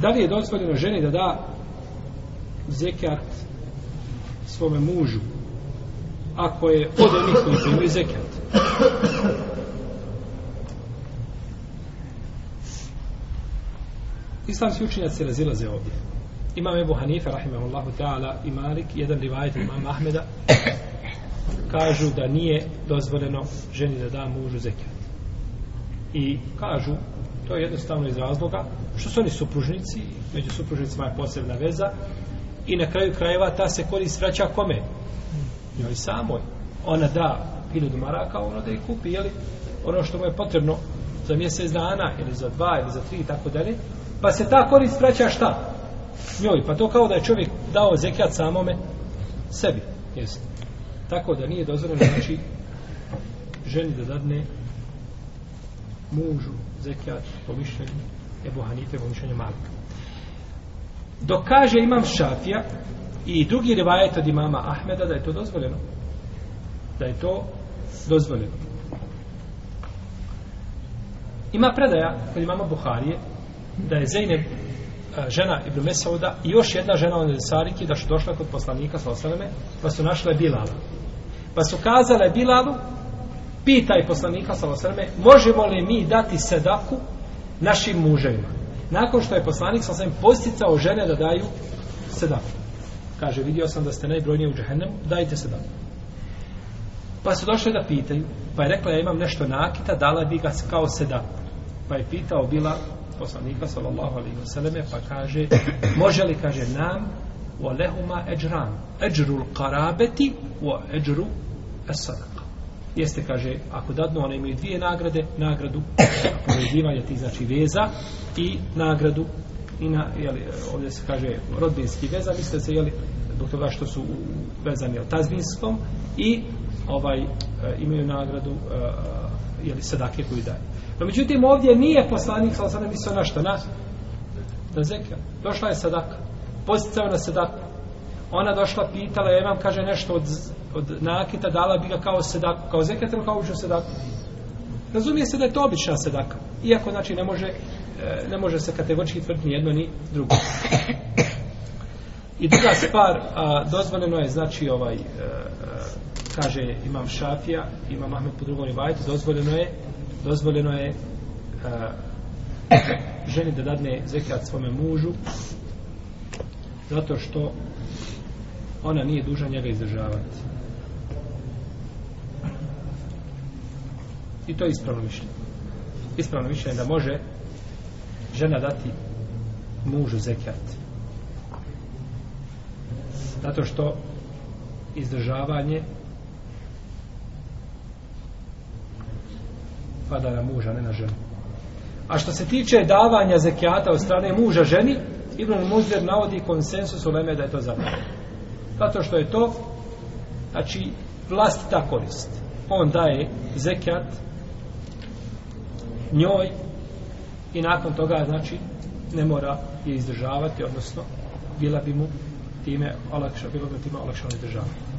Da li je dozvoljeno ženi da da zekat svome mužu ako je od onih koji primaju zekat? Islamski učenjaci se razilaze ovdje. Imam Ebu Hanife, rahimahullahu ta'ala, i Malik, jedan rivajet imam Ahmeda, kažu da nije dozvoljeno ženi da da mužu zekat. I kažu, to je jednostavno iz razloga, što su oni supružnici, među supružnicima je posebna veza, i na kraju krajeva ta se korist vraća kome? Njoj samoj. Ona da hiljadu maraka, ono da je kupi, jeli, ono što mu je potrebno za mjesec dana, ili za dva, ili za tri, i tako dalje, pa se ta korist vraća šta? Njoj, pa to kao da je čovjek dao zekijat samome sebi, jeste. Tako da nije dozvoljeno, znači, ženi da dadne mužu zekijat po mišljenju Ebu Hanife po mišljenju Malika. Dok kaže imam Šafija i drugi rivajet od imama Ahmeda da je to dozvoljeno. Da je to dozvoljeno. Ima predaja kod imama Buharije da je Zeynep žena Ibn Mesauda i još jedna žena od Sariki da su došla kod poslanika sa osaleme pa su našle Bilala. Pa su kazale Bilalu pitaj poslanika Salosrme, možemo li mi dati sedaku našim muževima. Nakon što je poslanik Salosrme posticao žene da daju sedaku. Kaže, vidio sam da ste najbrojnije u džehennemu, dajte sedaku. Pa su došle da pitaju, pa je rekla ja imam nešto nakita, dala bi ga kao sedaku. Pa je pitao bila poslanika sallallahu alaihi wasallam pa kaže može li kaže nam wa lehuma ejran ejrul qarabeti wa ejru as-sadaqa jeste kaže ako dadnu one imaju dvije nagrade nagradu povezivanja tih znači veza i nagradu i na, jeli, ovdje se kaže rodbinski veza misle se jeli zbog toga što su vezani o tazbinskom i ovaj e, imaju nagradu e, jeli sadake koju daje. No međutim ovdje nije poslanik sa osam mislio na što na na zekija. Došla je sadaka. Posticao na sadaku. Ona došla pitala, ja imam, kaže nešto od, od nakita, dala bi ga kao sadaku, kao zekat ili kao uđu sadaku. Razumije se da je to obična sedaka. Iako znači ne može e, ne može se kategorički tvrditi ni jedno ni drugo. I druga stvar, a, dozvoljeno je, znači, ovaj, a, a, kaže imam Šafija, imam Ahmed po drugom rivajtu, dozvoljeno je dozvoljeno je a, ženi da dadne zekat svome mužu zato što ona nije duža njega izdržavati. I to je ispravno mišljenje. Ispravno mišljenje da može žena dati mužu zekat. Zato što izdržavanje pada na muža, ne na ženu. A što se tiče davanja zekijata od strane muža ženi, Ibn Muzir navodi konsensus u Leme da je to zabranjeno. Zato što je to, znači, vlastita korist. On daje zekijat njoj i nakon toga, znači, ne mora je izdržavati, odnosno, bila bi mu time olakša, bilo bi time olakšano izdržavanje.